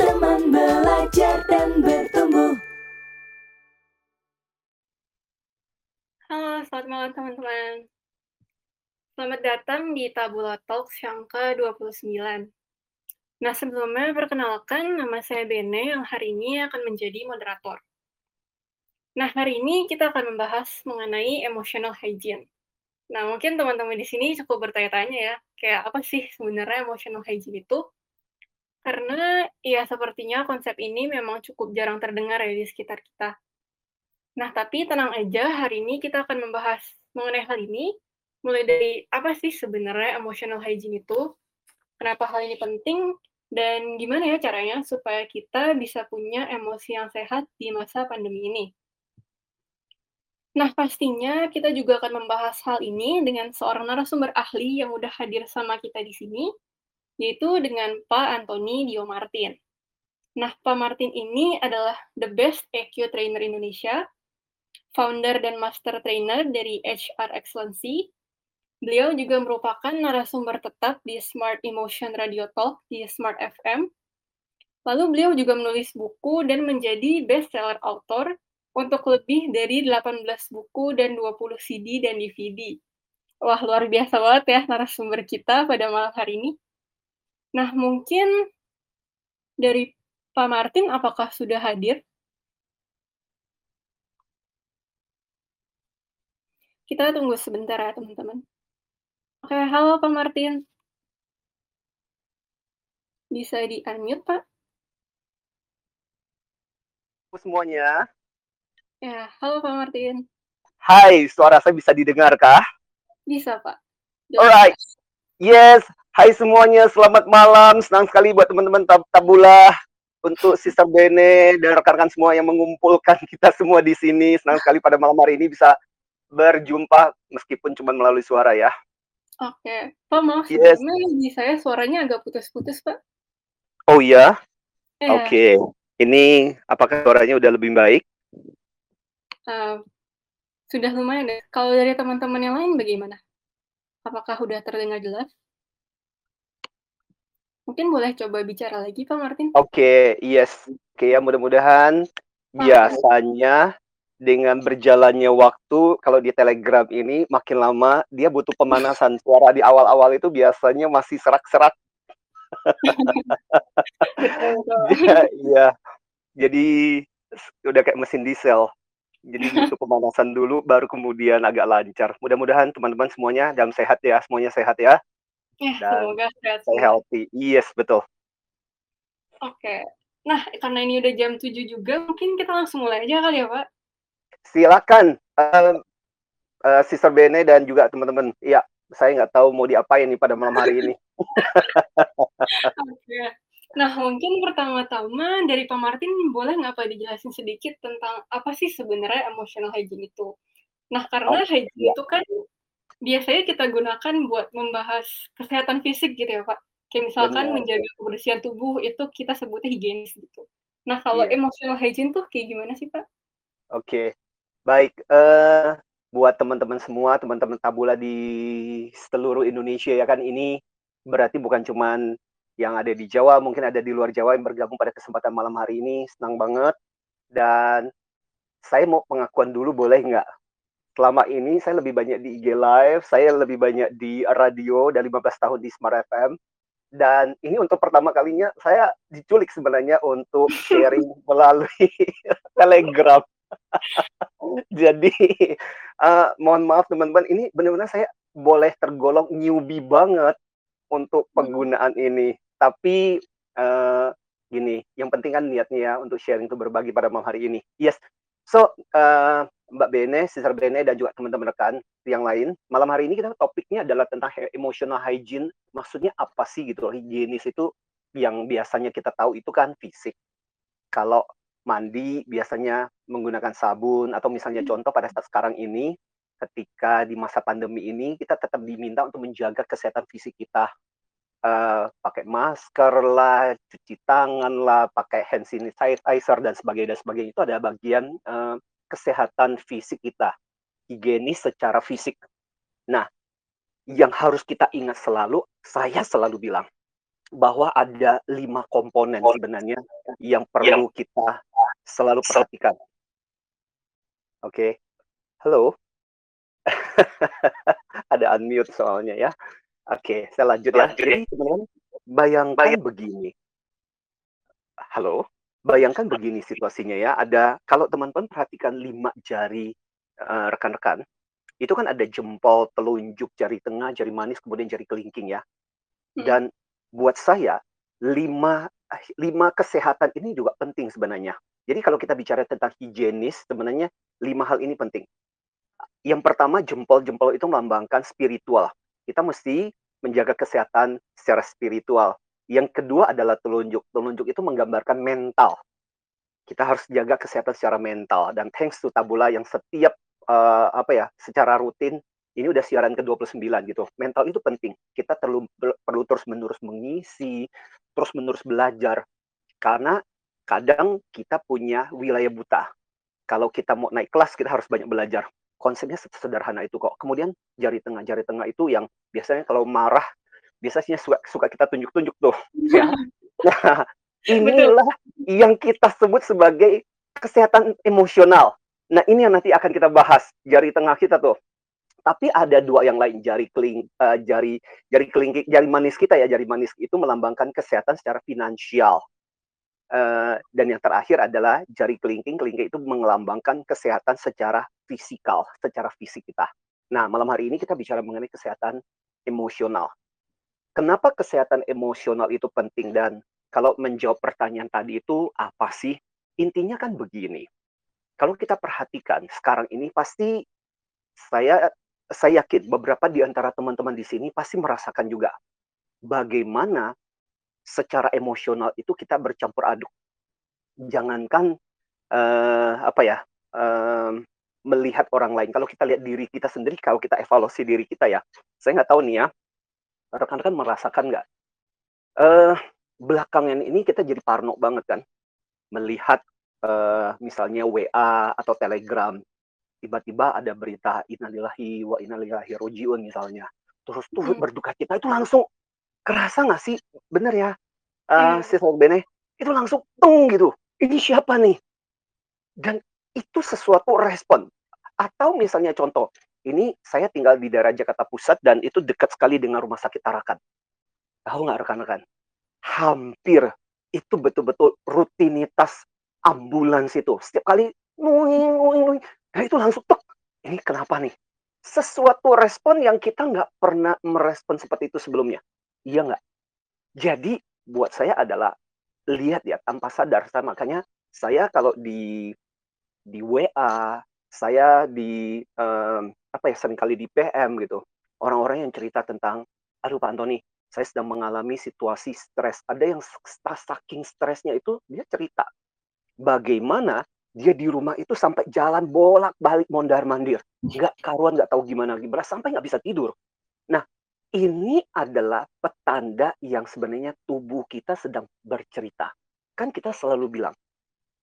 Teman belajar dan bertumbuh. Halo, selamat malam teman-teman. Selamat datang di Tabula Talks yang ke-29. Nah, sebelumnya perkenalkan nama saya Bene yang hari ini akan menjadi moderator. Nah, hari ini kita akan membahas mengenai emotional hygiene. Nah, mungkin teman-teman di sini cukup bertanya-tanya ya, kayak apa sih sebenarnya emotional hygiene itu? Karena ya sepertinya konsep ini memang cukup jarang terdengar ya di sekitar kita. Nah, tapi tenang aja, hari ini kita akan membahas mengenai hal ini, mulai dari apa sih sebenarnya emotional hygiene itu, kenapa hal ini penting, dan gimana ya caranya supaya kita bisa punya emosi yang sehat di masa pandemi ini. Nah, pastinya kita juga akan membahas hal ini dengan seorang narasumber ahli yang udah hadir sama kita di sini, yaitu dengan Pak Antoni Dio Martin. Nah, Pak Martin ini adalah the best EQ trainer Indonesia, founder dan master trainer dari HR Excellency. Beliau juga merupakan narasumber tetap di Smart Emotion Radio Talk di Smart FM. Lalu beliau juga menulis buku dan menjadi bestseller author untuk lebih dari 18 buku dan 20 CD dan DVD. Wah, luar biasa banget ya narasumber kita pada malam hari ini. Nah, mungkin dari Pak Martin, apakah sudah hadir? Kita tunggu sebentar ya, teman-teman. Oke, halo Pak Martin. Bisa di-unmute, Pak? semuanya. Ya, halo Pak Martin. Hai, suara saya bisa didengar kah? Bisa, Pak. Alright. Yes, hai semuanya, selamat malam. Senang sekali buat teman-teman tab Tabula untuk Sister Bene dan rekan-rekan semua yang mengumpulkan kita semua di sini. Senang sekali pada malam hari ini bisa berjumpa meskipun cuma melalui suara ya. Oke, Pak maaf Yes. di saya suaranya agak putus-putus, Pak. Oh iya, Iya. oke. Ini apakah suaranya udah lebih baik? Eh, sudah lumayan deh. Kalau dari teman-teman yang lain bagaimana? Apakah udah terdengar jelas? Mungkin boleh coba bicara lagi, Pak Martin? Oke, yes. Oke ya, mudah-mudahan biasanya dengan berjalannya waktu kalau di Telegram ini makin lama dia butuh pemanasan suara di awal-awal itu biasanya masih serak-serak. Iya, iya. Jadi udah kayak mesin diesel. Jadi butuh pemanasan dulu baru kemudian agak lancar. Mudah-mudahan teman-teman semuanya dalam sehat ya, semuanya sehat ya. Ya, Dan semoga sehat Stay healthy. Yes, betul. Oke. Nah, karena ini udah jam 7 juga, mungkin kita langsung mulai aja kali ya, Pak? Silakan eh, eh, Sister Bene dan juga teman-teman. Iya, saya nggak tahu mau diapain nih pada malam hari ini. Oke. Nah, mungkin pertama-tama dari Pak Martin boleh nggak Pak dijelasin sedikit tentang apa sih sebenarnya emotional hygiene itu? Nah, karena Oh, hygiene iya. itu kan biasanya kita gunakan buat membahas kesehatan fisik gitu ya, Pak. Kayak misalkan Benar. menjaga kebersihan tubuh itu kita sebutnya higienis gitu. Nah, kalau Iya. emotional hygiene tuh kayak gimana sih, Pak? Oke, baik. eh buat teman-teman semua, teman-teman tabula di seluruh Indonesia ya kan ini berarti bukan cuman yang ada di Jawa, mungkin ada di luar Jawa yang bergabung pada kesempatan malam hari ini. Senang banget. Dan saya mau pengakuan dulu boleh nggak? Selama ini saya lebih banyak di IG Live, saya lebih banyak di radio dan 15 tahun di Smart FM. Dan ini untuk pertama kalinya saya diculik sebenarnya untuk sharing melalui Telegram. Jadi eh, mohon maaf teman-teman, ini benar-benar saya boleh tergolong newbie banget untuk penggunaan ini. Tapi eh, gini, yang penting kan niatnya ya untuk sharing untuk berbagi pada malam hari ini. Yes. So eh, Mbak Bene, Sister Bene dan juga teman-teman rekan yang lain, malam hari ini kita topiknya adalah tentang emotional hygiene. Maksudnya apa sih gitu? Higienis itu yang biasanya kita tahu itu kan fisik. Kalau mandi biasanya menggunakan sabun atau misalnya contoh pada saat sekarang ini ketika di masa pandemi ini kita tetap diminta untuk menjaga kesehatan fisik kita Eh, pakai masker lah cuci tangan lah pakai hand sanitizer dan sebagainya dan sebagainya itu ada bagian eh, kesehatan fisik kita higienis secara fisik nah yang harus kita ingat selalu saya selalu bilang bahwa ada lima komponen sebenarnya yang perlu kita selalu perhatikan. Oke, okay. halo. ada unmute soalnya ya. Oke, okay, saya lanjut ya. Jadi teman-teman, bayangkan begini. Halo, bayangkan begini situasinya ya. Ada kalau teman-teman perhatikan lima jari eh, rekan-rekan, uh, itu kan ada jempol, telunjuk, jari tengah, jari manis, kemudian jari kelingking ya. Hmm. Dan buat saya lima lima kesehatan ini juga penting sebenarnya. Jadi kalau kita bicara tentang higienis, sebenarnya lima hal ini penting. Yang pertama jempol-jempol itu melambangkan spiritual. Kita mesti menjaga kesehatan secara spiritual. Yang kedua adalah telunjuk. Telunjuk itu menggambarkan mental. Kita harus jaga kesehatan secara mental. Dan thanks to Tabula yang setiap uh, apa ya secara rutin ini udah siaran ke-29 gitu. Mental itu penting. Kita perlu perlu terus-menerus mengisi, terus-menerus belajar. Karena kadang kita punya wilayah buta. Kalau kita mau naik kelas, kita harus banyak belajar. Konsepnya sederhana itu kok. Kemudian jari tengah, jari tengah itu yang biasanya kalau marah, biasanya suka, suka kita tunjuk-tunjuk tuh. Ya. Nah, inilah yang kita sebut sebagai kesehatan emosional. Nah, ini yang nanti akan kita bahas. Jari tengah kita tuh tapi ada dua yang lain jari keling uh, jari jari kelingking jari manis kita ya jari manis itu melambangkan kesehatan secara finansial uh, dan yang terakhir adalah jari kelingking kelingking itu melambangkan kesehatan secara fisikal secara fisik kita nah malam hari ini kita bicara mengenai kesehatan emosional kenapa kesehatan emosional itu penting dan kalau menjawab pertanyaan tadi itu apa sih intinya kan begini kalau kita perhatikan sekarang ini pasti saya saya yakin beberapa di antara teman-teman di sini pasti merasakan juga bagaimana secara emosional itu kita bercampur aduk. Jangankan uh, apa ya uh, melihat orang lain. Kalau kita lihat diri kita sendiri, kalau kita evaluasi diri kita ya, saya nggak tahu nih ya, rekan-rekan merasakan nggak? Uh, belakangan ini kita jadi parno banget kan, melihat uh, misalnya WA atau Telegram tiba-tiba ada berita innalillahi wa innalillahi rojiun misalnya. Terus tuh hmm. berduka cita itu langsung kerasa nggak sih? Bener ya? Uh, hmm. si Bene itu langsung tung gitu. Ini siapa nih? Dan itu sesuatu respon. Atau misalnya contoh ini saya tinggal di daerah Jakarta Pusat dan itu dekat sekali dengan rumah sakit Tarakan tahu nggak rekan-rekan hampir itu betul-betul rutinitas ambulans itu setiap kali nuing nuing nuing Nah itu langsung tuh, ini kenapa nih? Sesuatu respon yang kita nggak pernah merespon seperti itu sebelumnya. Iya nggak? Jadi buat saya adalah lihat ya tanpa sadar. Makanya saya kalau di di WA, saya di um, apa ya sering kali di PM gitu. Orang-orang yang cerita tentang, aduh Pak Antoni, saya sedang mengalami situasi stres. Ada yang saking stresnya itu dia cerita bagaimana dia di rumah itu sampai jalan bolak balik mondar mandir nggak karuan nggak tahu gimana gimana sampai nggak bisa tidur nah ini adalah petanda yang sebenarnya tubuh kita sedang bercerita kan kita selalu bilang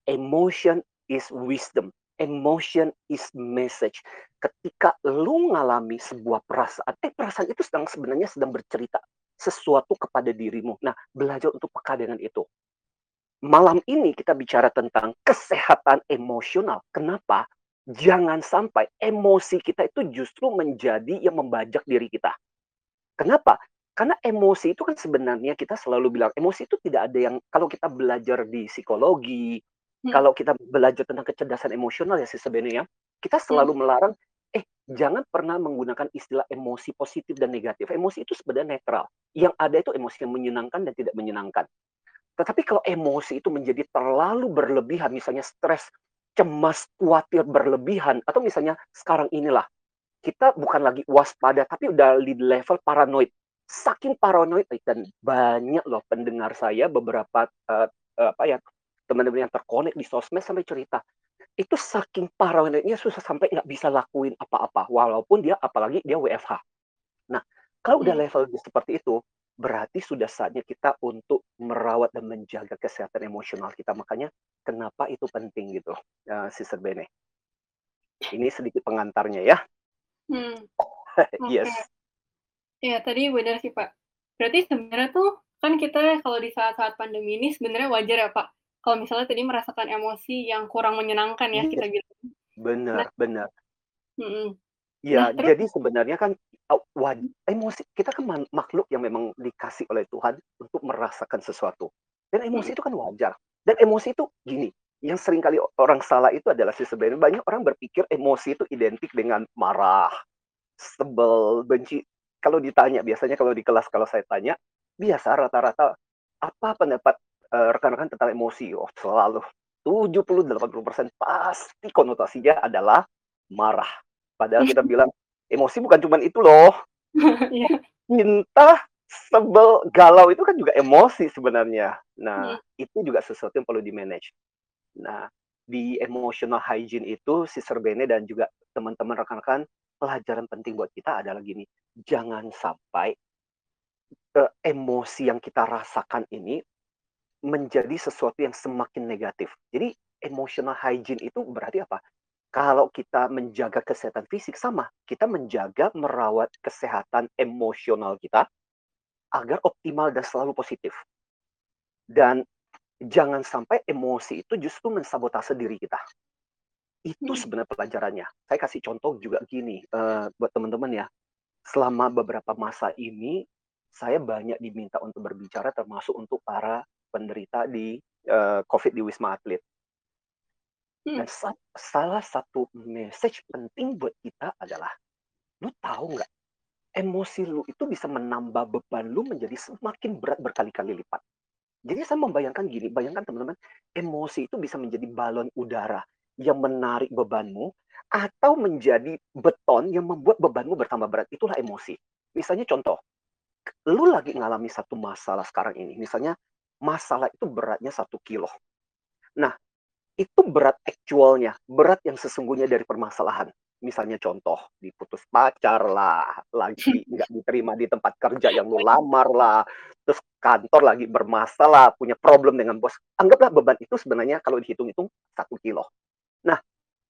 emotion is wisdom emotion is message ketika lu ngalami sebuah perasaan eh perasaan itu sedang sebenarnya sedang bercerita sesuatu kepada dirimu nah belajar untuk peka dengan itu malam ini kita bicara tentang kesehatan emosional. Kenapa? Jangan sampai emosi kita itu justru menjadi yang membajak diri kita. Kenapa? Karena emosi itu kan sebenarnya kita selalu bilang emosi itu tidak ada yang kalau kita belajar di psikologi, hmm. kalau kita belajar tentang kecerdasan emosional ya sih sebenarnya kita selalu hmm. melarang eh jangan pernah menggunakan istilah emosi positif dan negatif. Emosi itu sebenarnya netral. Yang ada itu emosi yang menyenangkan dan tidak menyenangkan. Tetapi kalau emosi itu menjadi terlalu berlebihan, misalnya stres, cemas, khawatir berlebihan, atau misalnya sekarang inilah, kita bukan lagi waspada, tapi udah di level paranoid. Saking paranoid, dan banyak loh pendengar saya, beberapa uh, uh, apa ya teman-teman yang terkonek di sosmed sampai cerita, itu saking paranoidnya susah sampai nggak bisa lakuin apa-apa, walaupun dia apalagi dia WFH. Nah, kalau udah hmm. level seperti itu, berarti sudah saatnya kita untuk merawat dan menjaga kesehatan emosional kita. Makanya kenapa itu penting gitu, uh, Sister Bene. Ini sedikit pengantarnya ya. Hmm. yes. Ya tadi benar sih Pak. Berarti sebenarnya tuh kan kita kalau di saat-saat pandemi ini sebenarnya wajar ya, Pak, kalau misalnya tadi merasakan emosi yang kurang menyenangkan ya Iya. kita bilang. Benar Nah benar. Nah Iya, terus jadi sebenarnya kan, emosi kita kan makhluk yang memang dikasih oleh Tuhan untuk merasakan sesuatu, dan emosi itu kan wajar. Dan emosi itu gini, yang sering kali orang salah itu adalah sih sebenarnya banyak orang berpikir emosi itu identik dengan marah, sebel, benci. Kalau ditanya biasanya kalau di kelas kalau saya tanya, biasa rata-rata, "Apa pendapat, rekan-rekan tentang emosi?" Oh selalu 70, 80% pasti konotasinya adalah marah. Padahal kita bilang, emosi bukan cuman itu loh. Iya. Cinta, sebel, galau itu kan juga emosi sebenarnya. Nah, Mhm. itu juga sesuatu yang perlu di-manage. Nah, di emotional hygiene itu Sister Bene dan juga teman-teman rekan-rekan, pelajaran penting buat kita adalah gini, jangan sampai, eee, emosi yang kita rasakan ini menjadi sesuatu yang semakin negatif. Jadi emotional hygiene itu berarti apa? Kalau kita menjaga kesehatan fisik sama, kita menjaga merawat kesehatan emosional kita agar optimal dan selalu positif. Dan jangan sampai emosi itu justru mensabotase diri kita. Itu Mhm. sebenarnya pelajarannya. Saya kasih contoh juga gini, eee, buat teman-teman ya, selama beberapa masa ini, saya banyak diminta untuk berbicara termasuk untuk para penderita di, eee, Covid di Wisma Atlet. Dan Mhm. sa salah satu message penting buat kita adalah, lu tahu nggak, emosi lu itu bisa menambah beban lu menjadi semakin berat berkali-kali lipat. Jadi saya membayangkan gini, bayangkan teman-teman, emosi itu bisa menjadi balon udara yang menarik bebanmu atau menjadi beton yang membuat bebanmu bertambah berat, itulah emosi. Misalnya contoh, lu lagi ngalami satu masalah sekarang ini, misalnya masalah itu beratnya 1 kilo. Nah, itu berat aktualnya, berat yang sesungguhnya dari permasalahan. Misalnya contoh, diputus pacar lah, lagi nggak diterima di tempat kerja yang lu lamar lah, terus kantor lagi bermasalah, punya problem dengan bos. Anggaplah beban itu sebenarnya kalau dihitung-hitung 1 kilo. Nah,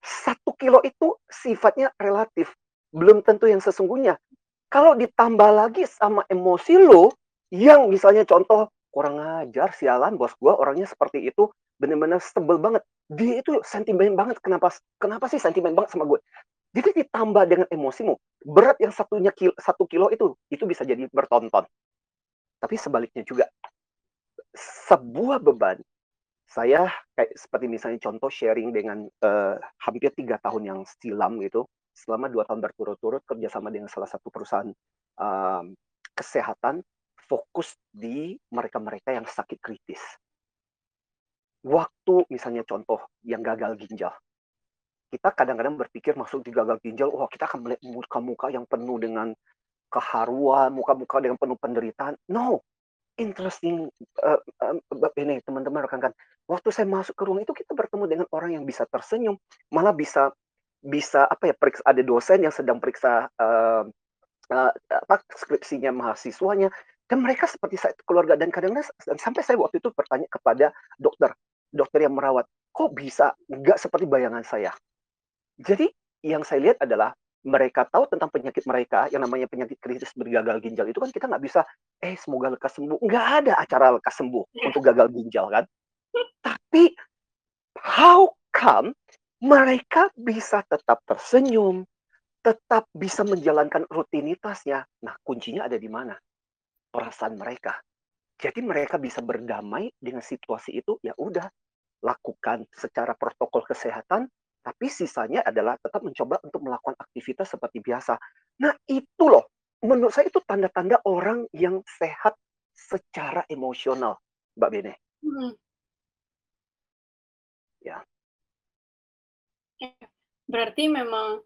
1 kilo itu sifatnya relatif, belum tentu yang sesungguhnya. Kalau ditambah lagi sama emosi lu, yang misalnya contoh, "Kurang ajar, sialan bos gua orangnya seperti itu, bener-bener sebel banget. Dia itu sentimen banget, kenapa kenapa sih sentimen banget sama gue?" Jadi ditambah dengan emosimu, berat yang satunya kil 1 kilo itu, itu bisa jadi bertonton. Tapi sebaliknya juga, sebuah beban, saya kayak seperti misalnya contoh sharing dengan, eee, hampir 3 tahun yang silam gitu, selama 2 tahun berturut-turut kerjasama dengan salah satu perusahaan, mmm, kesehatan, fokus di mereka-mereka yang sakit kritis. Waktu misalnya contoh yang gagal ginjal. Kita kadang-kadang berpikir masuk di gagal ginjal, wah kita akan melihat muka-muka yang penuh dengan keharuan, muka-muka dengan penuh penderitaan. No, interesting, eee, mmm, ini teman-teman rekan-rekan, waktu saya masuk ke ruang itu kita bertemu dengan orang yang bisa tersenyum, malah bisa bisa apa ya, periks ada dosen yang sedang periksa, eee eee, apa, skripsinya mahasiswanya, dan mereka seperti sa keluarga dan kadang-kadang sampai saya waktu itu bertanya kepada dokter, dokter yang merawat, "Kok bisa nggak seperti bayangan saya?" Jadi yang saya lihat adalah mereka tahu tentang penyakit mereka, yang namanya penyakit kritis bergagal ginjal itu kan kita nggak bisa, "Eh, semoga lekas sembuh." Nggak ada acara lekas sembuh Iya. untuk gagal ginjal kan. Tapi, how come mereka bisa tetap tersenyum, tetap bisa menjalankan rutinitasnya. Nah, kuncinya ada di mana? Perasaan mereka. Jadi mereka bisa berdamai dengan situasi itu, ya udah, lakukan secara protokol kesehatan, tapi sisanya adalah tetap mencoba untuk melakukan aktivitas seperti biasa. Nah, itu loh, menurut saya itu tanda-tanda orang yang sehat secara emosional, Mbak Bene. Mhm. Ya. Oke, berarti memang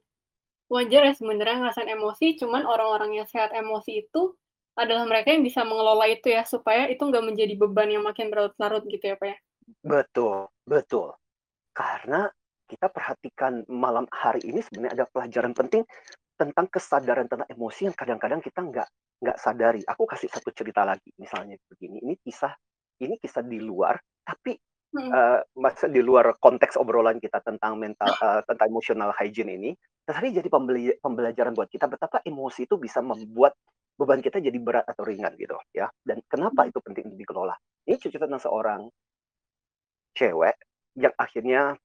wajar ya sebenarnya ngerasain emosi, cuman orang-orang yang sehat emosi itu adalah mereka yang bisa mengelola itu ya, supaya itu nggak menjadi beban yang makin berlarut-larut gitu ya, Pak, ya? Betul betul. Karena kita perhatikan malam hari ini sebenarnya ada pelajaran penting tentang kesadaran tentang emosi yang kadang-kadang kita nggak nggak sadari. Aku kasih satu cerita lagi, misalnya begini, ini kisah ini kisah di luar, tapi, Mhm. eee, maksudnya di luar konteks obrolan kita tentang mental eee, tentang emotional hygiene ini, tetapi jadi pembeli pembelajaran buat kita betapa emosi itu bisa membuat beban kita jadi berat atau ringan gitu ya. Dan kenapa itu penting dikelola? Ini cerita tentang seorang cewek yang akhirnya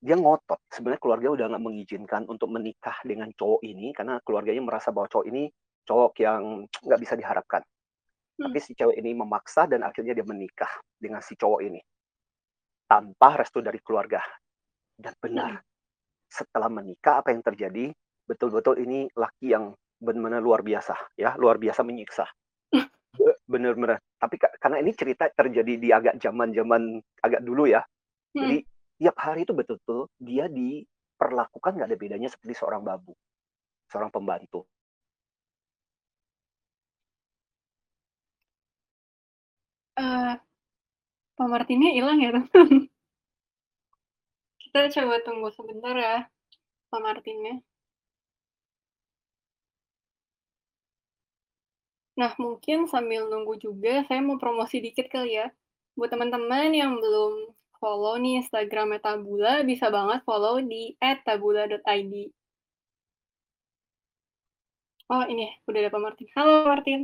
dia ngotot. Sebenarnya keluarga udah nggak mengizinkan untuk menikah dengan cowok ini karena keluarganya merasa bahwa cowok ini cowok yang nggak bisa diharapkan. Hmm. Tapi si cewek ini memaksa dan akhirnya dia menikah dengan si cowok ini tanpa restu dari keluarga. Dan benar, setelah menikah apa yang terjadi? Betul-betul ini laki yang benar-benar luar biasa, ya luar biasa menyiksa. Be- Benar-benar. Tapi ka- karena ini cerita terjadi di agak zaman-zaman agak dulu ya. Hmm. Jadi tiap hari itu betul-betul dia diperlakukan nggak ada bedanya seperti seorang babu, seorang pembantu. Eh, Pak Martinnya hilang ya, teman? Kita coba tunggu sebentar ya, Pak Martinnya. Nah, mungkin sambil nunggu juga, saya mau promosi dikit kali ya. Buat teman-teman yang belum follow nih Instagramnya Tabula, bisa banget follow di @tabula.id. Oh, ini udah ada Pak Martin. Halo, Martin.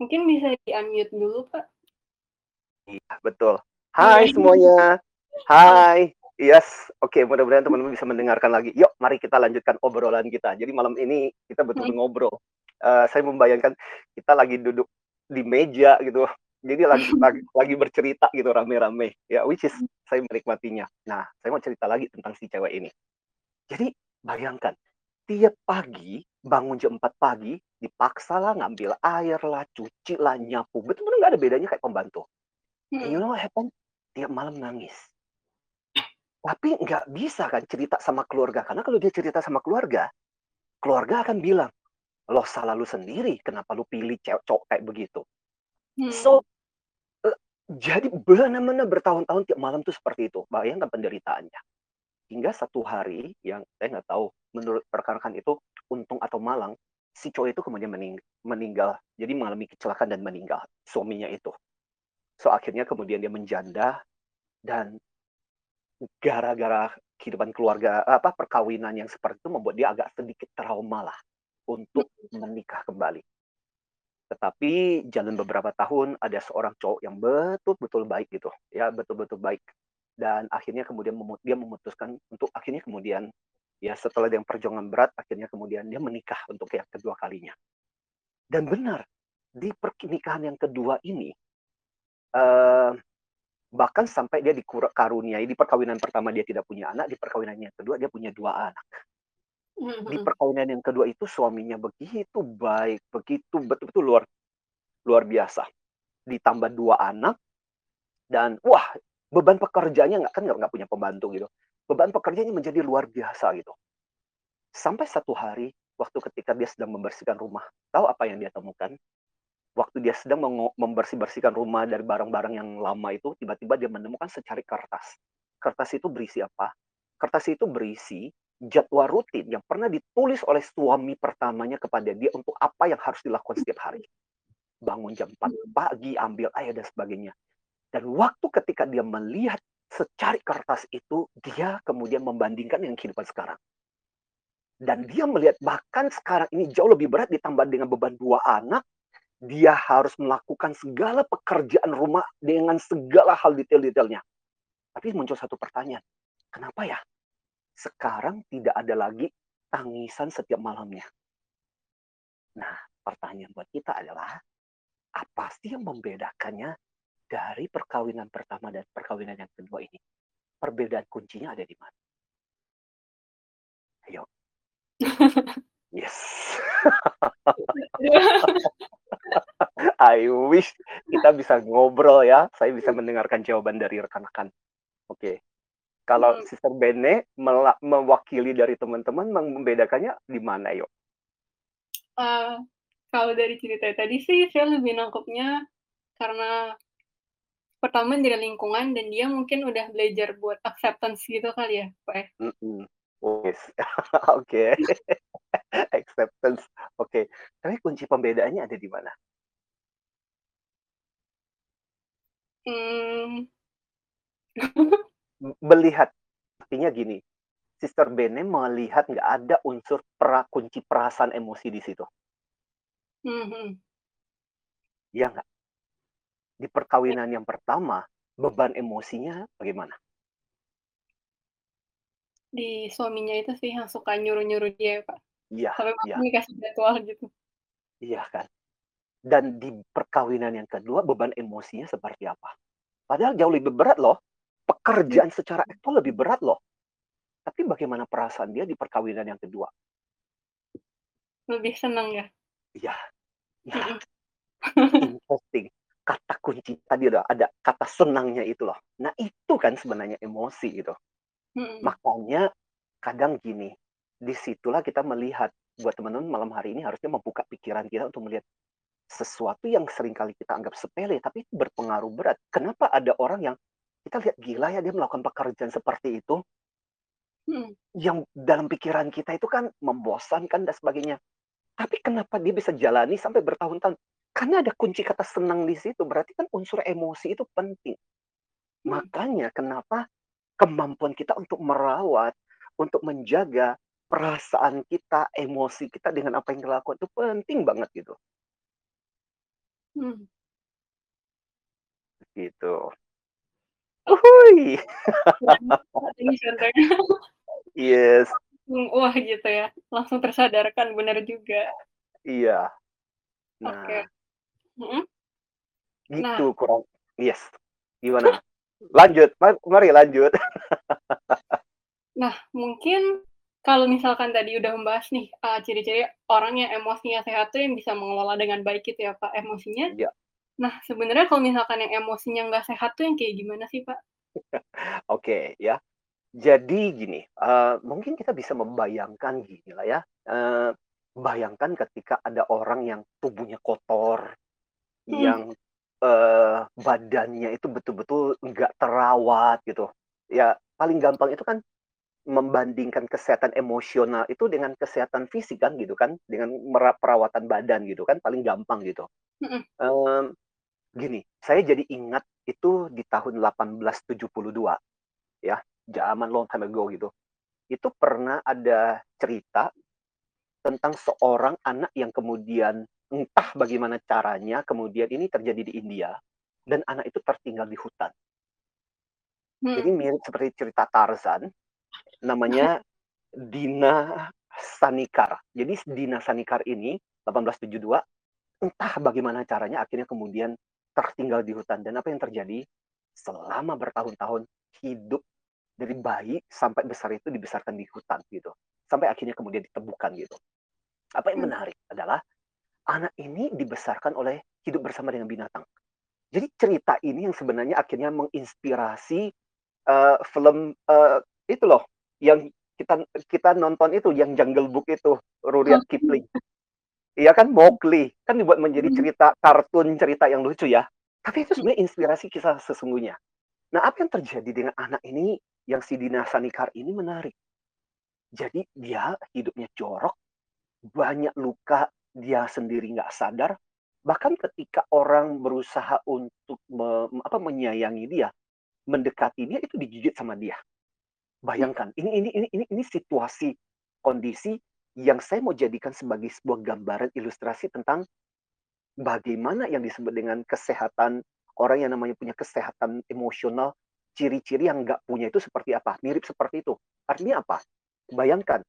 Mungkin bisa di-unmute dulu, Pak. Iya, betul. Hai semuanya. Hai. Yes. Oke, mudah-mudahan teman-teman bisa mendengarkan lagi. Yuk, mari kita lanjutkan obrolan kita. Jadi malam ini kita betul-betul ngobrol. Eh, saya membayangkan kita lagi duduk di meja gitu. Jadi lagi lagi, lagi bercerita gitu rame-rame. Ya, which is saya menikmatinya. Nah, saya mau cerita lagi tentang si cewek ini. Jadi bayangkan, tiap pagi bangun jam 4 pagi, dipaksa lah ngambil air lah, cuci lah, nyapu. Betul-betul nggak ada bedanya kayak pembantu. And you Hmm. know what happened? Tiap malam nangis. Tapi nggak bisa kan cerita sama keluarga. Karena kalau dia cerita sama keluarga, keluarga akan bilang, lo salah lu sendiri, kenapa lu pilih cewek cowok kayak begitu. Hmm. So, eh, jadi benar-benar bertahun-tahun tiap malam tuh seperti itu. Bayangkan penderitaannya. Hingga satu hari, yang saya nggak tahu, menurut rekan-rekan itu, untung atau malang, si cowok itu kemudian mening- meninggal. Jadi mengalami kecelakaan dan meninggal, suaminya itu. So, akhirnya kemudian dia menjanda, dan gara-gara kehidupan keluarga, apa, perkawinan yang seperti itu membuat dia agak sedikit trauma lah untuk menikah kembali. Tetapi jalan beberapa tahun ada seorang cowok yang betul-betul baik gitu, ya betul-betul baik. Dan akhirnya kemudian dia memutuskan untuk akhirnya kemudian ya setelah yang perjuangan berat akhirnya kemudian dia menikah untuk yang kedua kalinya. Dan benar di pernikahan yang kedua ini eh bahkan sampai dia dikaruniai di perkawinan pertama dia tidak punya anak, di perkawinan yang kedua dia punya dua anak Hmm, di hmm. perkawinan yang kedua itu suaminya begitu baik, begitu betul-betul luar luar biasa. Ditambah dua anak dan wah beban pekerjaannya nggak kan nggak nggak punya pembantu gitu. Beban pekerjaannya menjadi luar biasa gitu. Sampai satu hari waktu ketika dia sedang membersihkan rumah, tahu apa yang dia temukan? Waktu dia sedang membersih-bersihkan rumah dari barang-barang yang lama itu, tiba-tiba dia menemukan secari kertas. Kertas itu berisi apa? Kertas itu berisi jadwal rutin yang pernah ditulis oleh suami pertamanya kepada dia untuk apa yang harus dilakukan setiap hari. Bangun jam 4 pagi, ambil air dan sebagainya. Dan waktu ketika dia melihat secari kertas itu, dia kemudian membandingkan dengan kehidupan sekarang. Dan dia melihat bahkan sekarang ini jauh lebih berat ditambah dengan beban dua anak, dia harus melakukan segala pekerjaan rumah dengan segala hal detail-detailnya. Tapi muncul satu pertanyaan, kenapa ya sekarang tidak ada lagi tangisan setiap malamnya? Nah, pertanyaan buat kita adalah, apa sih yang membedakannya dari perkawinan pertama dan perkawinan yang kedua ini? Perbedaan kuncinya ada di mana? Ayo. Yes. I wish kita bisa ngobrol ya. Saya bisa mendengarkan jawaban dari rekan-rekan. Oke. Kalau Hmm. Sister Bene mewakili dari teman-teman membedakannya di mana yuk? Eh, kalau dari cerita tadi sih saya lebih nangkepnya karena pertama dari lingkungan dan dia mungkin udah belajar buat acceptance gitu kali ya, Pak. Oh, yes. Oke. Acceptance. Oke. Tapi kunci pembedaannya ada di mana? Hmm. Melihat artinya gini. Sister Bene melihat nggak ada unsur pra kunci perasaan emosi di situ? Mhm. Iya nggak? Di perkawinan yang pertama, beban emosinya bagaimana? Di suaminya itu sih yang suka nyuruh-nyuruh dia, Kak. Iya Sampai iya. dikasih jadwal gitu. Iya kan? Dan di perkawinan yang kedua, beban emosinya seperti apa? Padahal jauh lebih berat loh. Pekerjaan secara aktual lebih berat loh. Tapi bagaimana perasaan dia di perkawinan yang kedua? Lebih senang ya? Iya. Mhm. interesting. Kata kunci tadi udah ada kata senangnya itu loh. Nah, itu kan sebenarnya emosi gitu. Makanya kadang gini, di situlah kita melihat buat teman-teman malam hari ini harusnya membuka pikiran kita untuk melihat sesuatu yang sering kali kita anggap sepele tapi itu berpengaruh berat. Kenapa ada orang yang kita lihat gila ya dia melakukan pekerjaan seperti itu Mhm. yang dalam pikiran kita itu kan membosankan dan sebagainya. Tapi kenapa dia bisa jalani sampai bertahun-tahun? Karena ada kunci kata senang di situ. Berarti kan unsur emosi itu penting. Mhm. Makanya kenapa kemampuan kita untuk merawat, untuk menjaga perasaan kita, emosi kita dengan apa yang kita lakukan itu penting banget gitu. Mhm. Gitu. Uhuy. Yes. Wah gitu ya, langsung tersadarkan, bener juga. Iya. Oke. Nah. Mhm. Nah. Gitu kurang yes. Gimana? Lanjut, ma mari lanjut. Nah, mungkin kalau misalkan tadi udah membahas nih, eee, ciri-ciri orang yang emosinya sehat tuh yang bisa mengelola dengan baik gitu ya, Pak, emosinya. Iya. Nah, sebenarnya kalau misalkan yang emosinya nggak sehat tuh yang kayak gimana sih, Pak? Oke, ya. Jadi gini, eee, mungkin kita bisa membayangkan ginilah ya, eee, bayangkan ketika ada orang yang tubuhnya kotor, Mhm. yang, eee, badannya itu betul-betul nggak terawat gitu. Ya paling gampang itu kan membandingkan kesehatan emosional itu dengan kesehatan fisik kan gitu kan, dengan perawatan badan gitu kan paling gampang gitu. Mhm. Mmm, gini, saya jadi ingat itu di tahun 1872 ya, zaman long time ago gitu. Itu pernah ada cerita tentang seorang anak yang kemudian entah bagaimana caranya kemudian ini terjadi di India dan anak itu tertinggal di hutan. Jadi Mhm. mirip seperti cerita Tarzan, namanya Dina Sanikar. Jadi Dina Sanikar ini 1872 entah bagaimana caranya akhirnya kemudian tertinggal di hutan dan apa yang terjadi? Selama bertahun-tahun hidup dari bayi sampai besar itu dibesarkan di hutan gitu. Sampai akhirnya kemudian ditemukan gitu. Apa yang Mmm. menarik adalah anak ini dibesarkan oleh hidup bersama dengan binatang. Jadi cerita ini yang sebenarnya akhirnya menginspirasi, eee, film, eee, itu loh yang kita kita nonton itu yang Jungle Book itu, Rudyard. Kipling. Iya kan, Mowgli, kan dibuat menjadi Mhm. cerita kartun, cerita yang lucu ya. Tapi itu sebenarnya inspirasi kisah sesungguhnya. Nah, apa yang terjadi dengan anak ini, yang si Dina Sanikar ini menarik. Jadi dia hidupnya jorok, banyak luka, dia sendiri nggak sadar, bahkan ketika orang berusaha untuk me apa, menyayangi dia, mendekati dia, itu digigit sama dia. Bayangkan, ini ini ini ini ini situasi, kondisi yang saya mau jadikan sebagai sebuah gambaran ilustrasi tentang bagaimana yang disebut dengan kesehatan orang yang namanya punya kesehatan emosional, ciri-ciri yang nggak punya itu seperti apa, mirip seperti itu. Artinya apa? Bayangkan,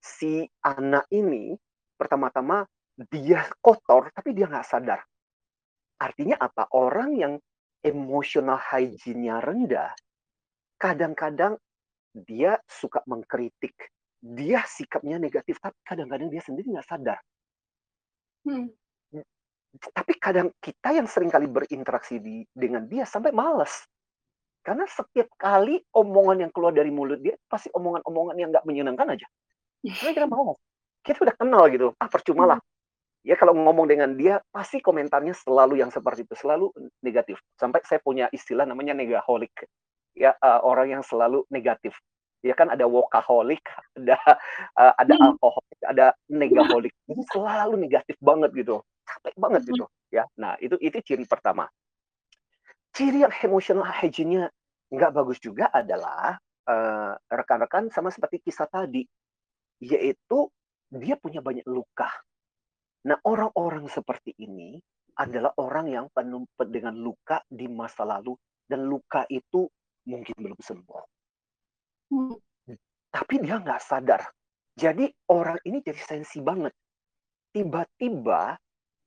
si anak ini pertama-tama dia kotor, tapi dia nggak sadar. Artinya apa? Orang yang emotional hygiene-nya rendah, kadang-kadang dia suka mengkritik, dia sikapnya negatif, tapi kadang-kadang dia sendiri nggak sadar. Mmm, tapi kadang kita yang sering kali berinteraksi di dengan dia sampai males. Karena setiap kali omongan yang keluar dari mulut dia, pasti omongan-omongan yang nggak menyenangkan aja. Makanya kita malas. Kita udah kenal gitu, ah percumalah. Mhm. Ya kalau ngomong dengan dia, pasti komentarnya selalu yang seperti itu, selalu negatif. Sampai saya punya istilah namanya negaholic. Ya, eee, orang yang selalu negatif. Ya kan ada workaholic, ada, eee, ada Mhm. alkoholik, ada negaholic. Jadi selalu negatif banget gitu, capek banget gitu, ya. Nah, itu itu ciri pertama. Ciri yang emotional hygiene-nya nggak bagus juga adalah uh, rekan-rekan sama seperti kisah tadi, yaitu dia punya banyak luka. Nah, orang-orang seperti ini adalah orang yang penuh dengan luka di masa lalu dan luka itu mungkin belum sembuh. Hmm. Tapi dia nggak sadar. Jadi orang ini jadi sensi banget. Tiba-tiba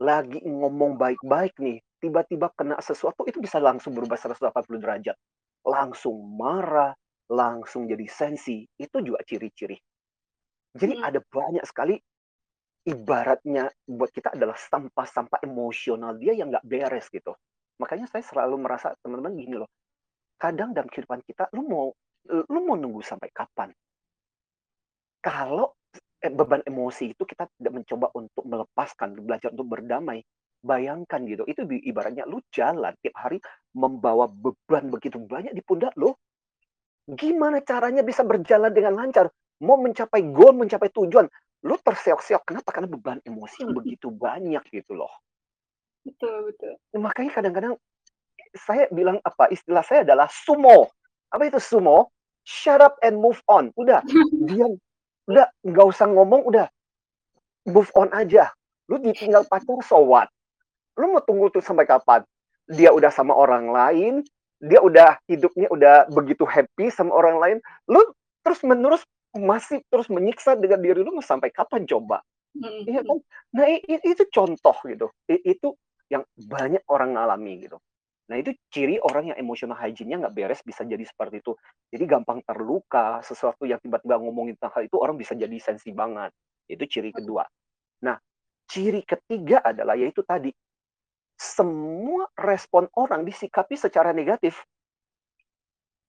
lagi ngomong baik-baik nih, tiba-tiba kena sesuatu itu bisa langsung berubah 180 derajat. Langsung marah, langsung jadi sensi. Itu juga ciri-ciri. Jadi hmm. ada banyak sekali ibaratnya buat kita adalah sampah-sampah emosional dia yang nggak beres gitu. Makanya saya selalu merasa teman-teman gini loh. Kadang dalam kehidupan kita, lu mau lu mau nunggu sampai kapan? Kalau eh, beban emosi itu kita tidak mencoba untuk melepaskan, belajar untuk berdamai, bayangkan gitu, itu ibaratnya lu jalan tiap hari membawa beban begitu banyak di pundak lo. Gimana caranya bisa berjalan dengan lancar? Mau mencapai goal, mencapai tujuan, lu terseok-seok. Kenapa? Karena beban emosi yang begitu banyak gitu loh. Betul, betul. Makanya kadang-kadang saya bilang apa istilah saya adalah sumo. Apa itu sumo? Shut up and move on. Udah, diam. Udah, nggak usah ngomong, udah. Move on aja. Lu ditinggal pacar, so what? Lu mau tunggu tuh sampai kapan? Dia udah sama orang lain, dia udah hidupnya udah begitu happy sama orang lain, lu terus menerus masih terus menyiksa dengan diri lu sampai kapan coba? Iya kan? Nah itu contoh gitu. Itu yang banyak orang ngalami gitu. Nah itu ciri orang yang emotional hygiene-nya nggak beres bisa jadi seperti itu. Jadi gampang terluka, sesuatu yang tiba-tiba ngomongin tentang hal itu orang bisa jadi sensi banget. Itu ciri kedua. Nah, ciri ketiga adalah yaitu tadi semua respon orang disikapi secara negatif.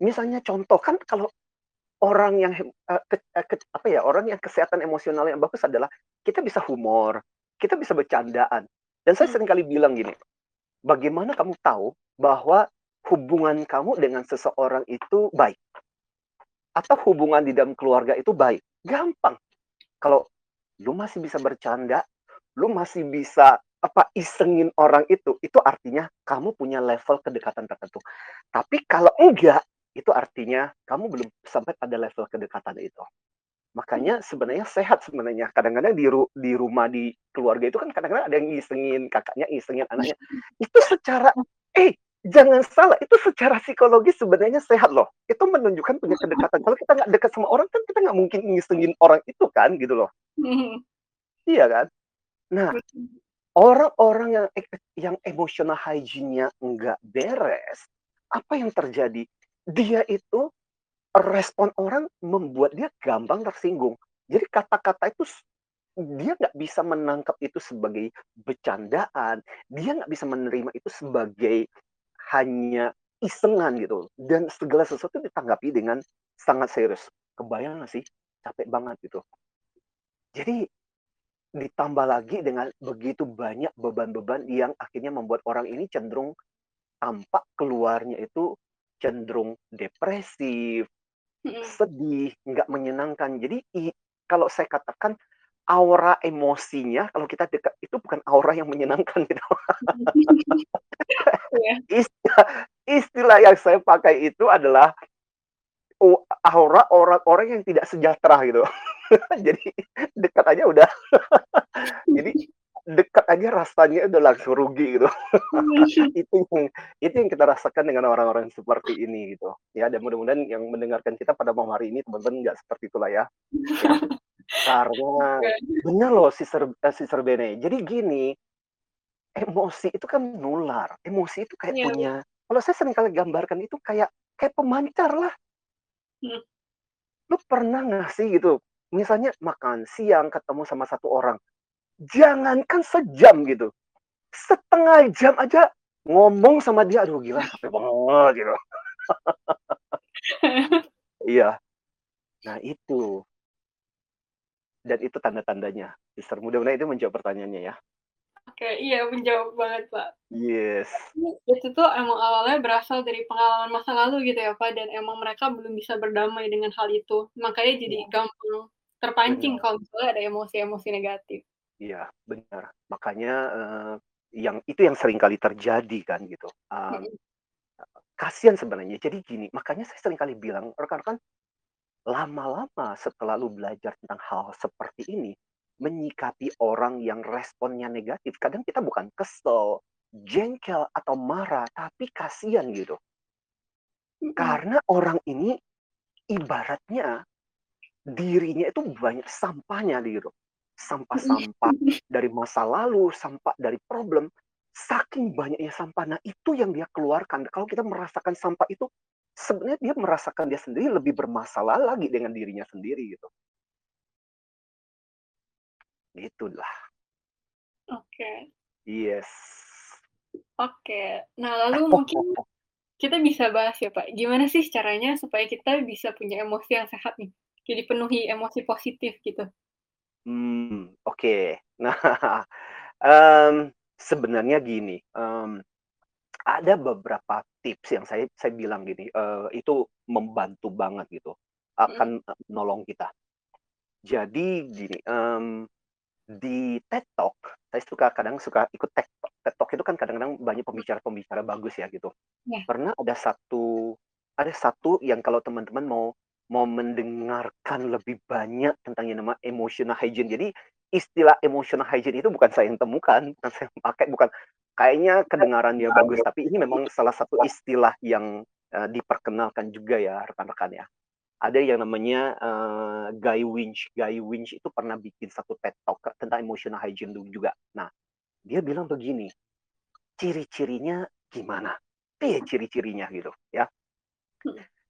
Misalnya contoh kan kalau orang yang uh, ke, uh, ke, apa ya orang yang kesehatan emosional yang bagus adalah kita bisa humor, kita bisa bercandaan. Dan saya hmm. sering kali bilang gini, bagaimana kamu tahu bahwa hubungan kamu dengan seseorang itu baik? Atau hubungan di dalam keluarga itu baik? Gampang. Kalau lu masih bisa bercanda, lu masih bisa apa isengin orang itu, itu artinya kamu punya level kedekatan tertentu. Tapi kalau enggak, itu artinya kamu belum sampai pada level kedekatan itu. Makanya sebenarnya sehat sebenarnya. Kadang-kadang di, ru di rumah, di keluarga itu kan kadang-kadang ada yang isengin kakaknya, isengin anaknya. Itu secara, eh jangan salah, itu secara psikologis sebenarnya sehat loh. Itu menunjukkan punya kedekatan. Kalau kita nggak dekat sama orang kan kita nggak mungkin ngisengin orang itu kan gitu loh. Iya kan? Nah, orang-orang yang yang emotional hygiene-nya nggak beres, apa yang terjadi? Dia itu respon orang membuat dia gampang tersinggung. Jadi kata-kata itu dia nggak bisa menangkap itu sebagai bercandaan, dia nggak bisa menerima itu sebagai hanya isengan gitu. Dan segala sesuatu ditanggapi dengan sangat serius. Kebayang nggak sih? Capek banget gitu. Jadi ditambah lagi dengan begitu banyak beban-beban yang akhirnya membuat orang ini cenderung tampak keluarnya itu cenderung depresif, sedih, nggak menyenangkan. Jadi kalau saya katakan aura emosinya kalau kita dekat itu bukan aura yang menyenangkan gitu. yeah. istilah, istilah yang saya pakai itu adalah aura orang-orang yang tidak sejahtera gitu. Jadi dekat aja udah. Jadi dekat aja rasanya udah langsung rugi gitu. itu yang itu yang kita rasakan dengan orang-orang seperti ini gitu. Ya dan mudah-mudahan yang mendengarkan kita pada malam hari ini teman-teman nggak seperti itulah ya. Karena benar loh si Ser, eh, si Serbene. Jadi gini, emosi itu kan nular. Emosi itu kayak yeah. punya. Kalau saya sering kali gambarkan itu kayak kayak pemancar lah. Hmm. Lu pernah nggak sih gitu? Misalnya makan siang ketemu sama satu orang, jangankan sejam gitu. Setengah jam aja ngomong sama dia aduh gila capek banget gitu. Iya. Nah itu. Dan itu tanda-tandanya. Mister mudah-mudahan itu menjawab pertanyaannya ya. Oke iya menjawab banget pak. Yes. Itu tuh emang awalnya berasal dari pengalaman masa lalu gitu ya pak dan emang mereka belum bisa berdamai dengan hal itu. Makanya jadi ya. gampang terpancing kalau misalnya ada emosi-emosi negatif Iya, benar. Makanya uh, yang itu yang sering kali terjadi kan gitu. Uh, kasihan sebenarnya. Jadi gini, makanya saya sering kali bilang, rekan-rekan, lama-lama setelah lu belajar tentang hal seperti ini, menyikapi orang yang responnya negatif, kadang kita bukan kesel, jengkel, atau marah, tapi kasihan gitu. Karena orang ini ibaratnya dirinya itu banyak sampahnya gitu. Sampah-sampah dari masa lalu, sampah dari problem, saking banyaknya sampah. Nah, itu yang dia keluarkan. Kalau kita merasakan sampah itu, sebenarnya dia merasakan dia sendiri lebih bermasalah lagi dengan dirinya sendiri gitu. Itulah. Oke. Yes. Oke. Nah, lalu mungkin kita bisa bahas ya, Pak, gimana sih caranya supaya kita bisa punya emosi yang sehat nih? Jadi penuhi emosi positif gitu. Hmm, oke. Nah, um, sebenarnya gini, um, ada beberapa tips yang saya saya bilang gini, uh, itu membantu banget gitu, akan uh, nolong kita. Jadi gini, um, di TED Talk, saya suka kadang suka ikut TED Talk. TED Talk itu kan kadang-kadang banyak pembicara-pembicara bagus ya gitu. Ya. Pernah ada satu ada satu yang kalau teman-teman mau mau mendengarkan lebih banyak tentang yang nama emotional hygiene. Jadi istilah emotional hygiene itu bukan saya yang temukan, bukan saya yang pakai, bukan kayaknya kedengaran dia bagus, tapi ini memang salah satu istilah yang uh, diperkenalkan juga ya rekan-rekan ya. Ada yang namanya uh, Guy Winch. Guy Winch itu pernah bikin satu TED Talk tentang emotional hygiene juga. Nah, dia bilang begini, ciri-cirinya gimana? Iya ciri-cirinya gitu ya.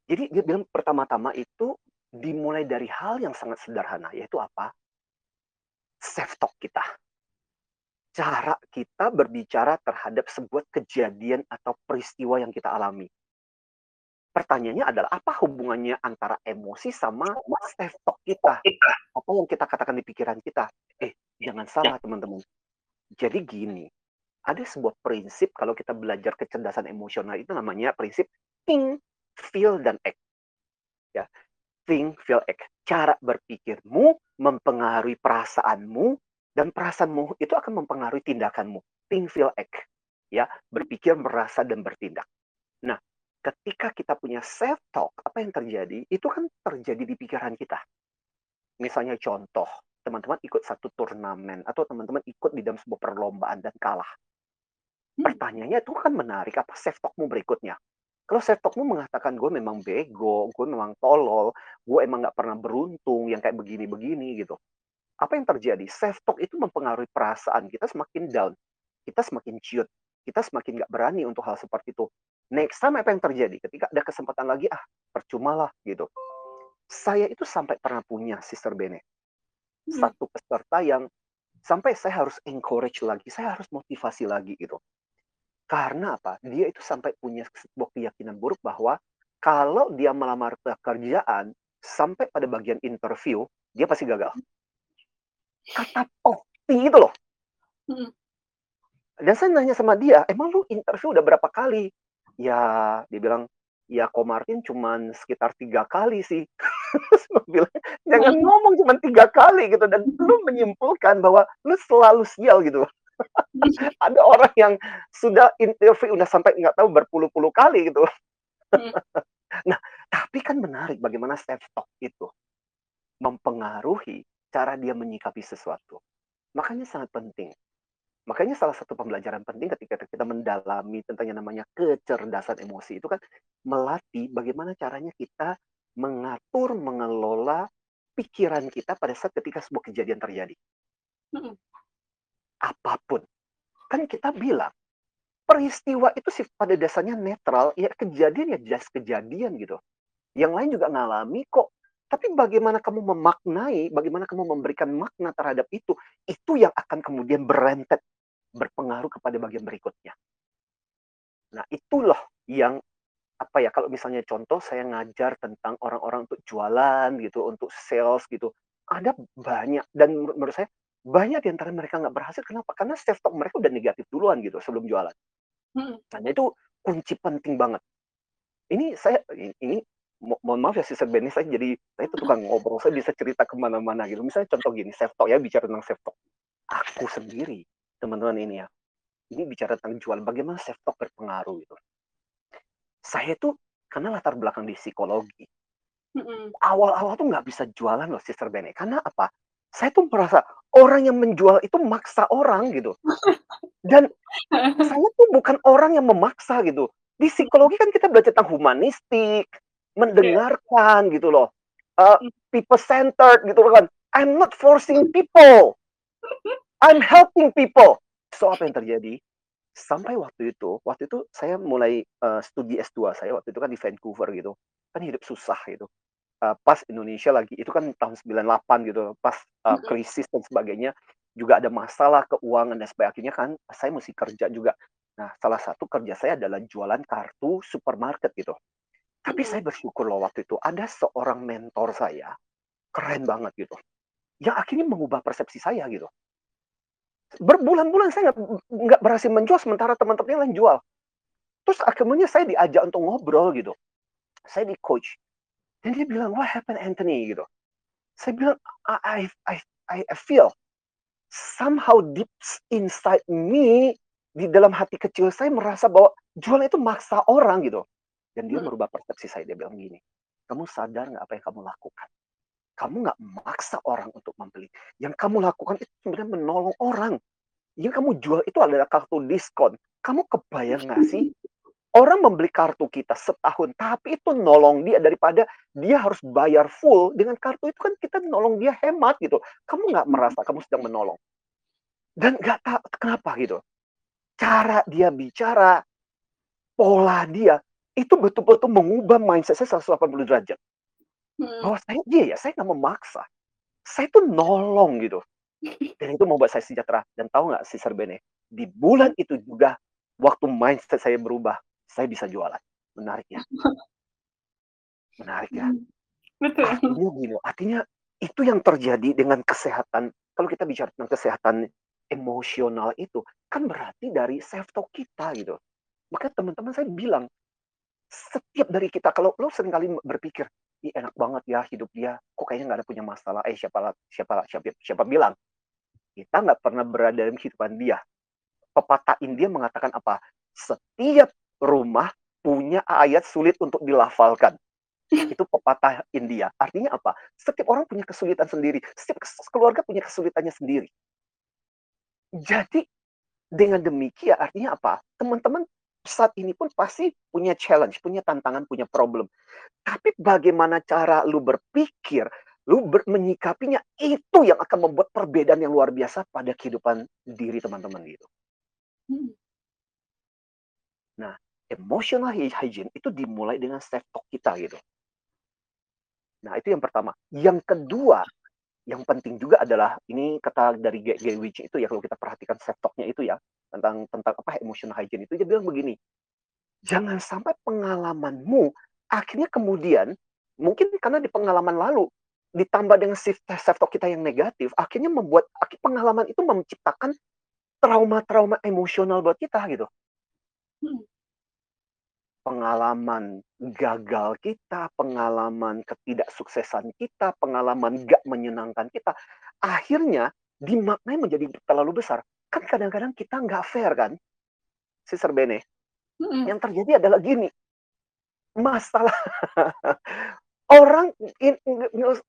Jadi dia bilang pertama-tama itu dimulai dari hal yang sangat sederhana, yaitu apa? Self talk kita. Cara kita berbicara terhadap sebuah kejadian atau peristiwa yang kita alami. Pertanyaannya adalah apa hubungannya antara emosi sama self talk kita? Apa yang kita katakan di pikiran kita? Eh, jangan salah teman-teman. Jadi gini, ada sebuah prinsip kalau kita belajar kecerdasan emosional itu namanya prinsip think, feel dan act. Ya. Think, feel, act. Cara berpikirmu mempengaruhi perasaanmu dan perasaanmu itu akan mempengaruhi tindakanmu. Think, feel, act. Ya, berpikir, merasa dan bertindak. Nah, ketika kita punya self talk, apa yang terjadi? Itu kan terjadi di pikiran kita. Misalnya contoh, teman-teman ikut satu turnamen atau teman-teman ikut di dalam sebuah perlombaan dan kalah. Pertanyaannya itu kan menarik, apa self talkmu berikutnya? Kalau self talkmu mengatakan gue memang bego, gue memang tolol, gue emang nggak pernah beruntung yang kayak begini-begini gitu. Apa yang terjadi? Self talk itu mempengaruhi perasaan kita semakin down, kita semakin ciut, kita semakin nggak berani untuk hal seperti itu. Next time apa yang terjadi? Ketika ada kesempatan lagi, ah percumalah gitu. Saya itu sampai pernah punya Sister Bene. Satu peserta yang sampai saya harus encourage lagi, saya harus motivasi lagi gitu. Karena apa? Dia itu sampai punya sebuah keyakinan buruk bahwa kalau dia melamar pekerjaan sampai pada bagian interview, dia pasti gagal. Kata pasti itu loh. Dan saya nanya sama dia, emang lu interview udah berapa kali? Ya, dia bilang, ya Ko Martin cuman sekitar tiga kali sih. bilang, jangan ngomong cuma tiga kali gitu. Dan lu menyimpulkan bahwa lu selalu sial gitu. ada orang yang sudah interview udah sampai nggak tahu berpuluh-puluh kali gitu. Hmm. nah, tapi kan menarik bagaimana self talk itu mempengaruhi cara dia menyikapi sesuatu. Makanya sangat penting. Makanya salah satu pembelajaran penting ketika kita mendalami tentang yang namanya kecerdasan emosi itu kan melatih bagaimana caranya kita mengatur, mengelola pikiran kita pada saat ketika sebuah kejadian terjadi. Hmm apa pun. Kan kita bilang, peristiwa itu sih pada dasarnya netral, ya kejadian ya jelas kejadian gitu. Yang lain juga ngalami kok. Tapi bagaimana kamu memaknai, bagaimana kamu memberikan makna terhadap itu, itu yang akan kemudian berentet, berpengaruh kepada bagian berikutnya. Nah itulah yang apa ya kalau misalnya contoh saya ngajar tentang orang-orang untuk jualan gitu untuk sales gitu ada banyak dan menurut saya banyak di antara mereka nggak berhasil. Kenapa? Karena self talk mereka udah negatif duluan gitu sebelum jualan. Hmm. Nah, itu kunci penting banget. Ini saya ini mo mohon maaf ya Sister Benny saya jadi saya itu tukang ngobrol saya bisa cerita ke mana-mana gitu misalnya contoh gini self talk ya bicara tentang self talk aku sendiri teman-teman ini ya ini bicara tentang jualan bagaimana self talk berpengaruh gitu saya tuh karena latar belakang di psikologi. Mhm. Awal-awal tuh nggak bisa jualan loh Sister Bene, karena apa? Saya tuh merasa orang yang menjual itu maksa orang gitu. Dan saya tuh bukan orang yang memaksa gitu. Di psikologi kan kita belajar tentang humanistik, mendengarkan gitu loh. Uh, people centered gitu kan. I'm not forcing people. I'm helping people. So apa yang terjadi? Sampai waktu itu, waktu itu saya mulai uh, studi S2 saya waktu itu kan di Vancouver gitu. Kan hidup susah gitu. Uh, pas Indonesia lagi itu kan tahun 98 gitu, pas uh, krisis dan sebagainya juga ada masalah keuangan dan sebagainya kan saya mesti kerja juga. Nah, salah satu kerja saya adalah jualan kartu supermarket gitu. Tapi saya bersyukur loh waktu itu ada seorang mentor saya keren banget gitu. Yang akhirnya mengubah persepsi saya gitu. Berbulan-bulan saya nggak berhasil menjual sementara teman-teman yang lain jual. Terus akhirnya saya diajak untuk ngobrol gitu. Saya di coach. Dan dia bilang, what happened Anthony gitu. Saya bilang, I, I, I, I feel somehow deep inside me di dalam hati kecil saya merasa bahwa jualan itu maksa orang gitu. Dan dia merubah persepsi saya. Dia bilang gini, kamu sadar nggak apa yang kamu lakukan? Kamu nggak memaksa orang untuk membeli. Yang kamu lakukan itu sebenarnya menolong orang. Yang kamu jual itu adalah kartu diskon. Kamu kebayang nggak sih? Orang membeli kartu kita setahun, tapi itu nolong dia daripada dia harus bayar full. Dengan kartu itu kan kita nolong dia hemat gitu. Kamu nggak merasa kamu sedang menolong. Dan nggak tahu kenapa gitu cara dia bicara, pola dia, itu betul-betul mengubah mindset saya 180 derajat. Hmm. Bahwa saya, iya ya, saya nggak memaksa. Saya tuh nolong gitu. Dan itu membuat saya sejahtera. Dan tahu nggak si Bene, di bulan itu juga, waktu mindset saya berubah, saya bisa jualan. Menarik ya. Menarik ya. Betul. Artinya gini, artinya itu yang terjadi dengan kesehatan. Kalau kita bicara tentang kesehatan emosional itu kan berarti dari self talk kita gitu. Maka teman-teman saya bilang setiap dari kita kalau lo sering kali berpikir, "Ih enak banget ya hidup dia, kok kayaknya nggak ada punya masalah." Eh siapa siapa siapa siapa bilang? Kita nggak pernah berada dalam kehidupan dia. Pepatah India mengatakan apa? Setiap rumah punya ayat sulit untuk dilafalkan. Itu pepatah India. Artinya apa? Setiap orang punya kesulitan sendiri. Setiap keluarga punya kesulitannya sendiri. Jadi dengan demikian artinya apa? Teman-teman saat ini pun pasti punya challenge, punya tantangan, punya problem. Tapi bagaimana cara lu berpikir, lu ber menyikapinya itu yang akan membuat perbedaan yang luar biasa pada kehidupan diri teman-teman gitu. Hmm. Nah, emotional hygiene itu dimulai dengan self talk kita gitu. Nah, itu yang pertama. Yang kedua, yang penting juga adalah ini kata dari Gay Witch itu ya kalau kita perhatikan self talk-nya itu ya tentang tentang apa emotional hygiene itu dia bilang begini jangan sampai pengalamanmu akhirnya kemudian mungkin karena di pengalaman lalu ditambah dengan self talk kita yang negatif akhirnya membuat pengalaman itu menciptakan trauma-trauma emosional buat kita gitu hmm pengalaman gagal kita, pengalaman ketidaksuksesan kita, pengalaman gak menyenangkan kita, akhirnya dimaknai menjadi terlalu besar. Kan kadang-kadang kita nggak fair kan, Sister Bene. Mm-hmm. Yang terjadi adalah gini, masalah orang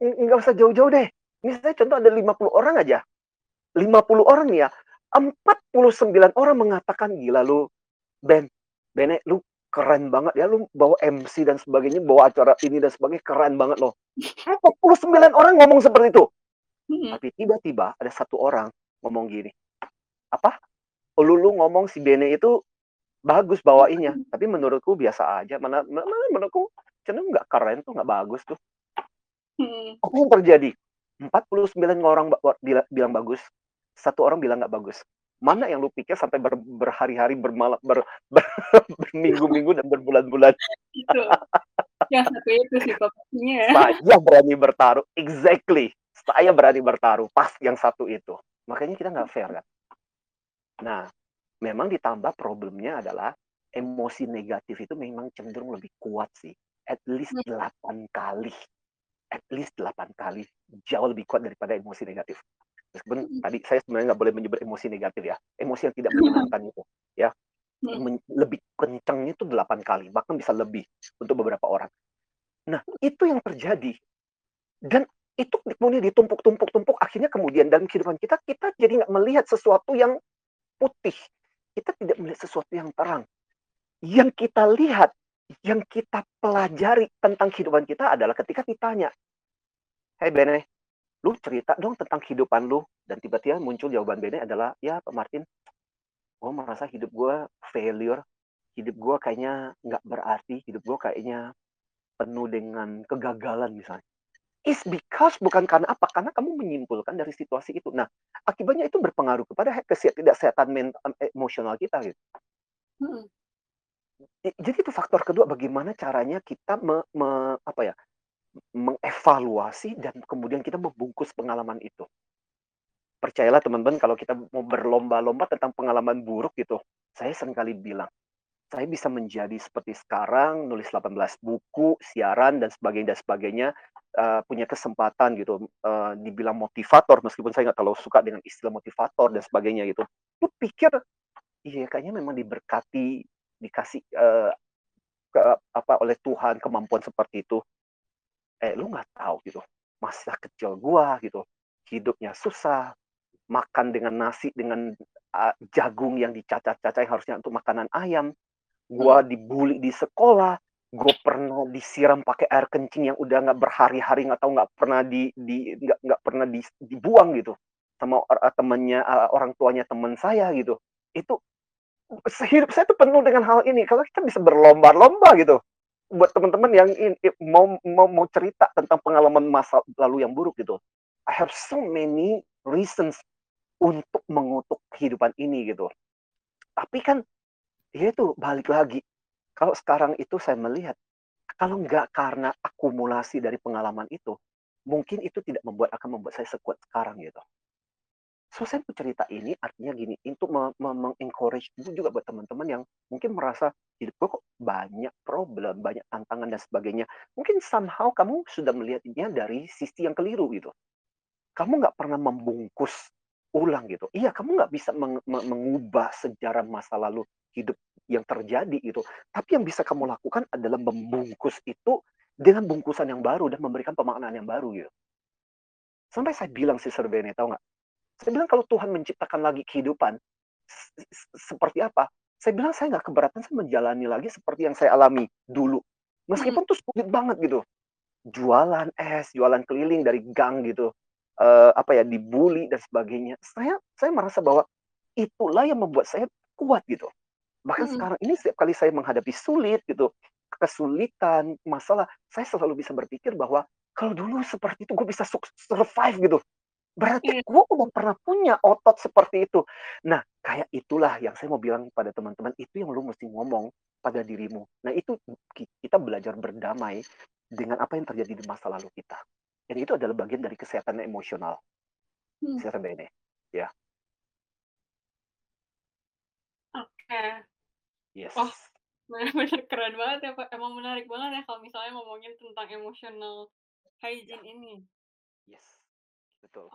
nggak usah jauh-jauh deh. Misalnya contoh ada 50 orang aja. 50 orang ya, 49 orang mengatakan gila lu Ben, Bene lu keren banget ya lu bawa MC dan sebagainya, bawa acara ini dan sebagainya keren banget loh. 49 orang ngomong seperti itu. Hmm. Tapi tiba-tiba ada satu orang ngomong gini. Apa? Lu, lu ngomong si Bene itu bagus bawainnya, hmm. tapi menurutku biasa aja. Mana, mana menurutku cenderung nggak keren tuh, nggak bagus tuh. Hmm. Apa yang terjadi? 49 orang bilang bagus, satu orang bilang nggak bagus mana yang lu pikir sampai ber, berhari-hari bermalam ber, ber, berminggu-minggu dan berbulan-bulan? Itu. Yang satu itu sih pokoknya saya berani bertaruh exactly. Saya berani bertaruh pas yang satu itu. Makanya kita nggak fair kan? Nah memang ditambah problemnya adalah emosi negatif itu memang cenderung lebih kuat sih. At least 8 hmm. kali. At least 8 kali jauh lebih kuat daripada emosi negatif meskipun tadi saya sebenarnya nggak boleh menyebut emosi negatif ya emosi yang tidak menyenangkan itu ya Men lebih kencangnya itu 8 8 kali, bahkan bisa lebih untuk beberapa orang. Nah, itu yang terjadi. Dan itu kemudian ditumpuk-tumpuk-tumpuk, akhirnya kemudian dalam kehidupan kita, kita jadi nggak melihat sesuatu yang putih. Kita tidak melihat sesuatu yang terang. Yang kita lihat, yang kita pelajari tentang kehidupan kita adalah ketika ditanya, "Hey Bene, lu cerita dong tentang kehidupan lu." Dan tiba-tiba muncul jawaban Bene adalah, "Ya Pak Martin, gue merasa hidup gue failure, hidup gue kayaknya nggak berarti, hidup gue kayaknya penuh dengan kegagalan misalnya." Is because bukan karena apa, karena kamu menyimpulkan dari situasi itu. Nah, akibatnya itu berpengaruh kepada ketidaksehatan mental emosional kita gitu. Mhm. Jadi itu faktor kedua bagaimana caranya kita me me apa ya, mengevaluasi dan kemudian kita membungkus pengalaman itu. Percayalah teman-teman kalau kita mau berlomba-lomba tentang pengalaman buruk gitu, saya sering kali bilang, saya bisa menjadi seperti sekarang, nulis 18 buku, siaran dan sebagainya dan sebagainya, uh, punya kesempatan gitu, uh, dibilang motivator meskipun saya nggak terlalu suka dengan istilah motivator dan sebagainya gitu. Lu pikir, iya kayaknya memang diberkati, dikasih, uh, ke apa, oleh Tuhan kemampuan seperti itu. Eh, lu nggak tahu gitu, masa kecil gua gitu, hidupnya susah, makan dengan nasi dengan, uh, jagung yang dicacah-cacah yang harusnya untuk makanan ayam. Gua dibully di sekolah, gue pernah disiram pakai air kencing yang udah nggak berhari-hari nggak tahu nggak pernah di di nggak nggak pernah di, dibuang gitu sama or, temannya uh, orang tuanya teman saya gitu itu hidup saya tuh penuh dengan hal ini kalau kita bisa berlomba-lomba gitu buat teman-teman yang in, mau mau mau cerita tentang pengalaman masa lalu yang buruk gitu. I have so many reasons untuk mengutuk kehidupan ini gitu. Tapi kan ya itu balik lagi. Kalau sekarang itu saya melihat, kalau nggak karena akumulasi dari pengalaman itu, mungkin itu tidak membuat akan membuat saya sekuat sekarang gitu. Mau cerita ini artinya gini, untuk mengencourage me juga buat teman-teman yang mungkin merasa hidup gue kok banyak problem, banyak tantangan dan sebagainya. Mungkin somehow kamu sudah melihatnya dari sisi yang keliru gitu. Kamu nggak pernah membungkus ulang gitu. Iya, kamu nggak bisa meng mengubah sejarah masa lalu hidup yang terjadi itu. Tapi yang bisa kamu lakukan adalah membungkus itu dengan bungkusan yang baru dan memberikan pemaknaan yang baru gitu. Sampai saya bilang si Bene, tahu nggak? Saya bilang kalau Tuhan menciptakan lagi kehidupan, seperti apa? Saya bilang saya nggak keberatan saya menjalani lagi seperti yang saya alami dulu. Meskipun hmm. tuh sulit banget gitu. Jualan es, jualan keliling dari gang gitu. Uh, apa ya dibully dan sebagainya. Saya saya merasa bahwa itulah yang membuat saya kuat gitu. Bahkan hmm. sekarang ini setiap kali saya menghadapi sulit gitu, kesulitan, masalah, saya selalu bisa berpikir bahwa kalau dulu seperti itu gue bisa survive gitu. Berarti yeah. gue udah pernah punya otot seperti itu. Nah, kayak itulah yang saya mau bilang pada teman-teman, itu yang lu mesti ngomong pada dirimu. Nah, itu kita belajar berdamai dengan apa yang terjadi di masa lalu kita. Dan itu adalah bagian dari kesehatan emosional. Hmm. Kesehatan bene. Ya. Oke. Okay. Yes. Wah, benar-benar keren banget ya, Pak. Emang menarik banget ya kalau misalnya ngomongin tentang emotional hygiene ini. Yes, betul.